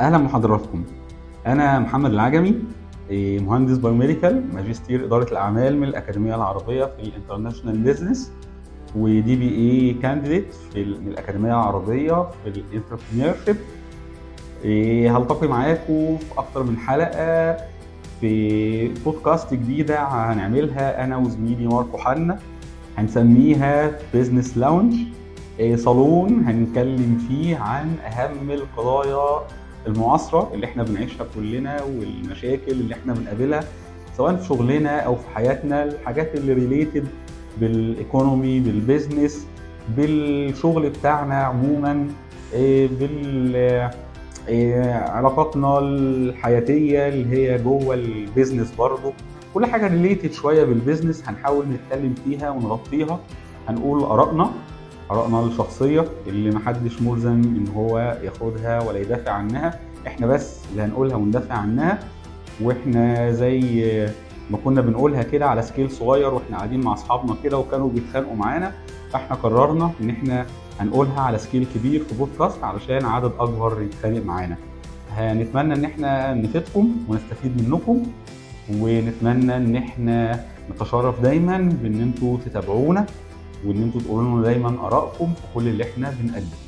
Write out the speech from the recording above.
أهلا بحضراتكم. أنا محمد العجمي إيه، مهندس biomedical ماجستير إدارة الأعمال من الأكاديمية العربية في ال international business و DBA candidate في من الأكاديمية العربية في ال entrepreneurship هلتقي معاكم في أكتر من حلقة في بودكاست جديدة هنعملها أنا وزميلي ماركو حنا. هنسميها Business Lounge صالون هنتكلم فيه عن أهم القضايا المعاصرة اللي إحنا بنعيشها كلنا والمشاكل اللي إحنا بنقابلها سواء في شغلنا أو في حياتنا الحاجات اللي related بال economy بال business بالشغل بتاعنا عموما إيه، بال إيه، علاقاتنا الحياتية اللي هي جوه ال business برضه كل حاجة related شوية بال business هنحاول نتكلم فيها ونغطيها هنقول آرائنا. آرائنا الشخصية اللي محدش ملزم إن هو ياخدها ولا يدافع عنها. إحنا بس اللي هنقولها وندافع عنها وإحنا زي ما كنا بنقولها كده على scale صغير وإحنا قاعدين مع أصحابنا كده وكانوا بيتخانقوا معانا. فإحنا قررنا إن إحنا هنقولها على scale كبير في بودكاست علشان عدد أكبر يتخانق معانا. هنتمنى إن إحنا نفيدكم ونستفيد منكم ونتمنى إن إحنا نتشرف دايما بإن أنتوا تتابعونا. وإن أنتوا تقولوا لنا دايما آرائكم في كل اللي إحنا بنقدمه.